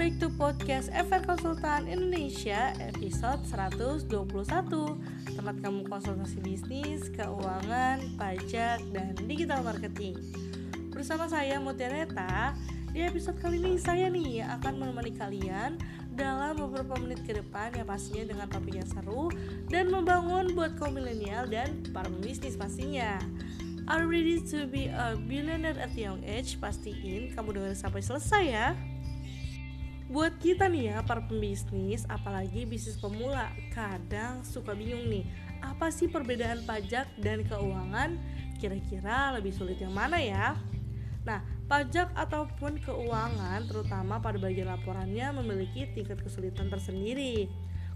back to podcast FR Konsultan Indonesia episode 121 Tempat kamu konsultasi bisnis, keuangan, pajak, dan digital marketing. Bersama saya Mutiara Di episode kali ini saya nih akan menemani kalian dalam beberapa menit ke depan yang pastinya dengan topik yang seru dan membangun buat kaum milenial dan para pembisnis pastinya. Are ready to be a billionaire at young age? Pastiin kamu dengerin sampai selesai ya Buat kita nih ya para pembisnis, apalagi bisnis pemula, kadang suka bingung nih, apa sih perbedaan pajak dan keuangan? Kira-kira lebih sulit yang mana ya? Nah, pajak ataupun keuangan terutama pada bagian laporannya memiliki tingkat kesulitan tersendiri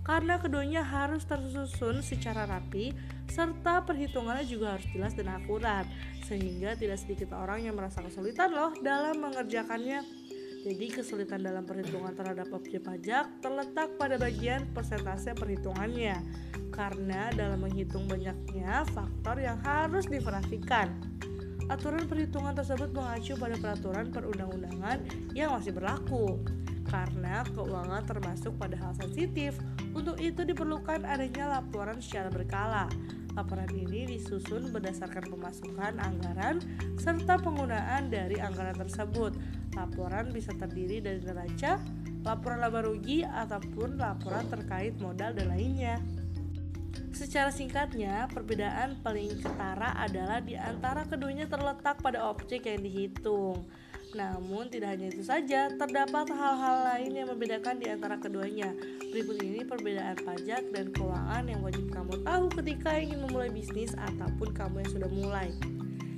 karena keduanya harus tersusun secara rapi serta perhitungannya juga harus jelas dan akurat sehingga tidak sedikit orang yang merasa kesulitan loh dalam mengerjakannya jadi kesulitan dalam perhitungan terhadap objek pajak terletak pada bagian persentase perhitungannya karena dalam menghitung banyaknya faktor yang harus diperhatikan. Aturan perhitungan tersebut mengacu pada peraturan perundang-undangan yang masih berlaku karena keuangan termasuk pada hal sensitif. Untuk itu diperlukan adanya laporan secara berkala. Laporan ini disusun berdasarkan pemasukan anggaran serta penggunaan dari anggaran tersebut Laporan bisa terdiri dari neraca, laporan laba rugi, ataupun laporan terkait modal dan lainnya. Secara singkatnya, perbedaan paling ketara adalah di antara keduanya terletak pada objek yang dihitung. Namun tidak hanya itu saja, terdapat hal-hal lain yang membedakan di antara keduanya. Berikut ini perbedaan pajak dan keuangan yang wajib kamu tahu ketika ingin memulai bisnis ataupun kamu yang sudah mulai.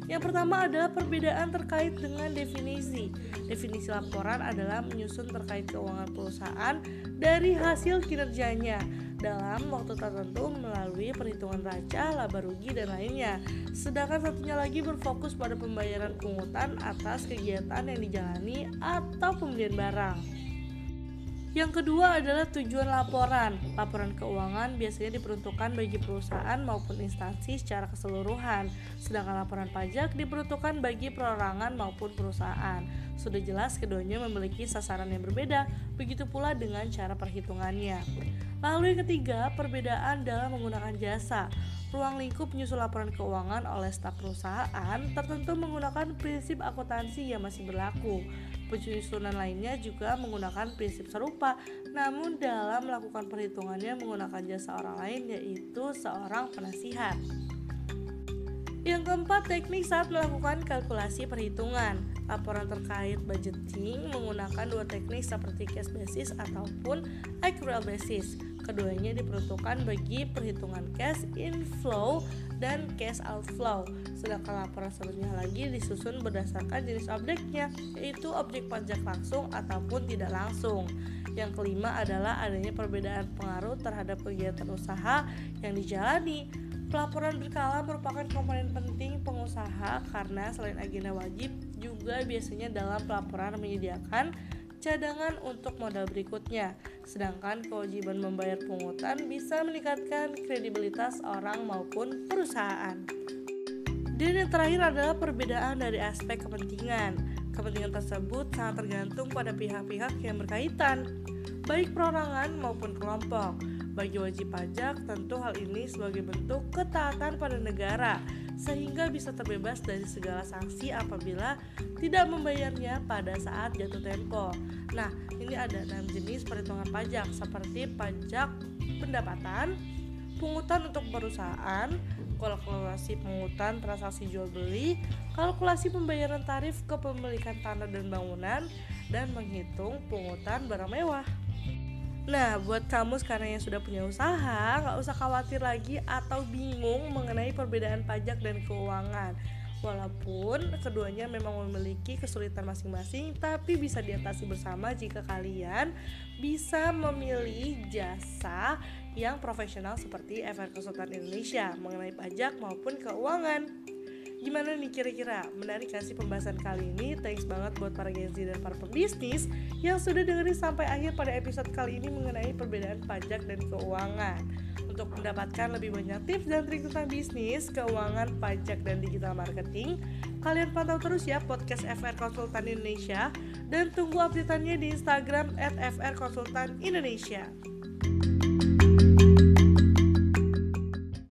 Yang pertama adalah perbedaan terkait dengan definisi. Definisi laporan adalah menyusun terkait keuangan perusahaan dari hasil kinerjanya dalam waktu tertentu melalui perhitungan raca, laba rugi, dan lainnya. Sedangkan satunya lagi berfokus pada pembayaran pungutan atas kegiatan yang dijalani atau pembelian barang. Yang kedua adalah tujuan laporan. Laporan keuangan biasanya diperuntukkan bagi perusahaan maupun instansi secara keseluruhan, sedangkan laporan pajak diperuntukkan bagi perorangan maupun perusahaan. Sudah jelas keduanya memiliki sasaran yang berbeda, begitu pula dengan cara perhitungannya. Lalu yang ketiga, perbedaan dalam menggunakan jasa. Ruang lingkup menyusul laporan keuangan oleh staf perusahaan tertentu menggunakan prinsip akuntansi yang masih berlaku. Penyusunan lainnya juga menggunakan prinsip serupa, namun dalam melakukan perhitungannya menggunakan jasa orang lain yaitu seorang penasihat. Yang keempat, teknik saat melakukan kalkulasi perhitungan. Laporan terkait budgeting menggunakan dua teknik seperti cash basis ataupun accrual basis. Keduanya diperuntukkan bagi perhitungan cash inflow dan cash outflow. Sedangkan laporan selanjutnya lagi disusun berdasarkan jenis objeknya, yaitu objek pajak langsung ataupun tidak langsung. Yang kelima adalah adanya perbedaan pengaruh terhadap kegiatan usaha yang dijalani. Pelaporan berkala merupakan komponen penting pengusaha karena selain agenda wajib juga biasanya dalam pelaporan menyediakan cadangan untuk modal berikutnya. Sedangkan kewajiban membayar pungutan bisa meningkatkan kredibilitas orang maupun perusahaan. Dan yang terakhir adalah perbedaan dari aspek kepentingan. Kepentingan tersebut sangat tergantung pada pihak-pihak yang berkaitan, baik perorangan maupun kelompok. Bagi wajib pajak, tentu hal ini sebagai bentuk ketaatan pada negara sehingga bisa terbebas dari segala sanksi apabila tidak membayarnya pada saat jatuh tempo. Nah, ini ada enam jenis perhitungan pajak seperti pajak pendapatan, pungutan untuk perusahaan, kalkulasi pungutan transaksi jual beli, kalkulasi pembayaran tarif kepemilikan tanah dan bangunan, dan menghitung pungutan barang mewah. Nah, buat kamu sekarang yang sudah punya usaha, nggak usah khawatir lagi atau bingung mengenai perbedaan pajak dan keuangan. Walaupun keduanya memang memiliki kesulitan masing-masing, tapi bisa diatasi bersama jika kalian bisa memilih jasa yang profesional seperti FR Konsultan Indonesia mengenai pajak maupun keuangan. Gimana nih kira-kira? Menarik gak sih pembahasan kali ini? Thanks banget buat para Gen Z dan para pembisnis yang sudah dengerin sampai akhir pada episode kali ini mengenai perbedaan pajak dan keuangan. Untuk mendapatkan lebih banyak tips dan trik tentang bisnis, keuangan, pajak, dan digital marketing, kalian pantau terus ya podcast FR Konsultan Indonesia dan tunggu updateannya di Instagram at FR Konsultan Indonesia.